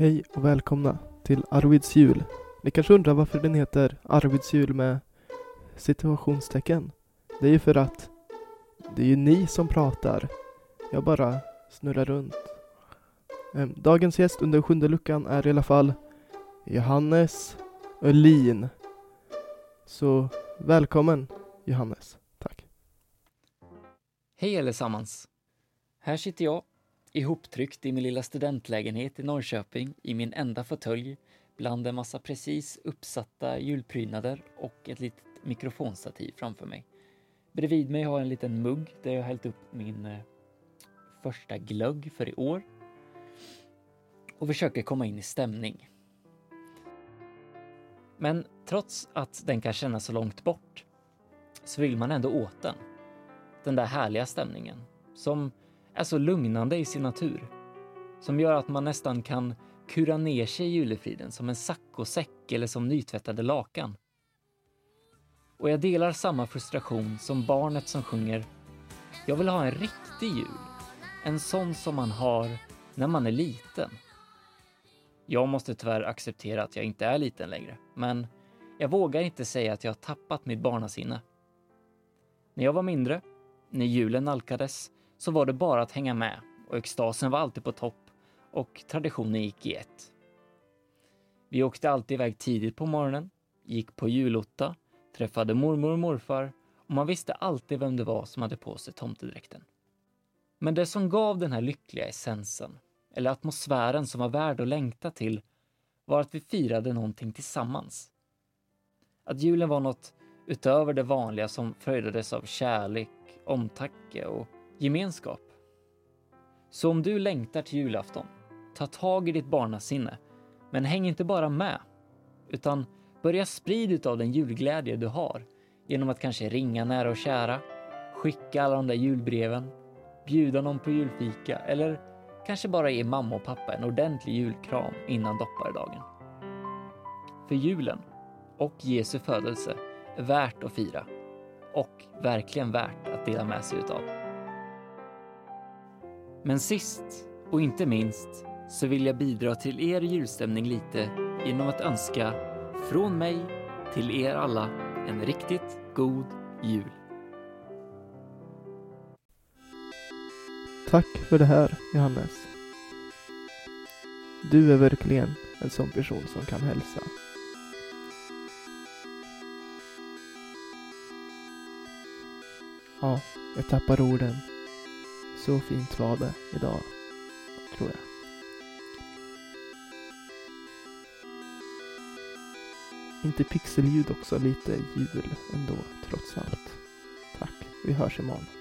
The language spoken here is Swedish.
Hej och välkomna till Arvids jul. Ni kanske undrar varför den heter Arvids jul med situationstecken. Det är ju för att det är ju ni som pratar. Jag bara snurrar runt. Ehm, dagens gäst under sjunde luckan är i alla fall Johannes Öhlin. Så välkommen Johannes. Tack. Hej allesammans! Här sitter jag, ihoptryckt i min lilla studentlägenhet i Norrköping i min enda fåtölj bland en massa precis uppsatta julprydnader och ett litet mikrofonstativ framför mig. Bredvid mig har jag en liten mugg där jag hällt upp min eh, första glögg för i år och försöker komma in i stämning. Men trots att den kan kännas så långt bort så vill man ändå åt den. Den där härliga stämningen som är så lugnande i sin natur. Som gör att man nästan kan kura ner sig i julefriden som en saccosäck eller som nytvättade lakan. Och jag delar samma frustration som barnet som sjunger Jag vill ha en riktig jul. En sån som man har när man är liten. Jag måste tyvärr acceptera att jag inte är liten längre, men jag vågar inte säga att jag har tappat mitt barnasinne. När jag var mindre, när julen nalkades, så var det bara att hänga med och extasen var alltid på topp och traditionen gick i ett. Vi åkte alltid iväg tidigt på morgonen, gick på julotta, träffade mormor och morfar och man visste alltid vem det var som hade på sig tomtedräkten. Men det som gav den här lyckliga essensen, eller atmosfären som var värd att längta till, var att vi firade någonting tillsammans. Att julen var något utöver det vanliga som fröjdades av kärlek, omtanke och gemenskap. Så om du längtar till julafton, ta tag i ditt barnasinne, men häng inte bara med, utan börja sprida av den julglädje du har genom att kanske ringa nära och kära, skicka alla de där julbreven, bjuda någon på julfika eller kanske bara ge mamma och pappa en ordentlig julkram innan dopparedagen. För julen och Jesu födelse är värt att fira och verkligen värt att dela med sig utav. Men sist och inte minst så vill jag bidra till er julstämning lite genom att önska från mig till er alla en riktigt god jul. Tack för det här Johannes. Du är verkligen en sån person som kan hälsa. Ja, jag tappar orden. Så fint var det idag, tror jag. Inte pixelljud också, lite jul ändå, trots allt. Tack, vi hörs imorgon.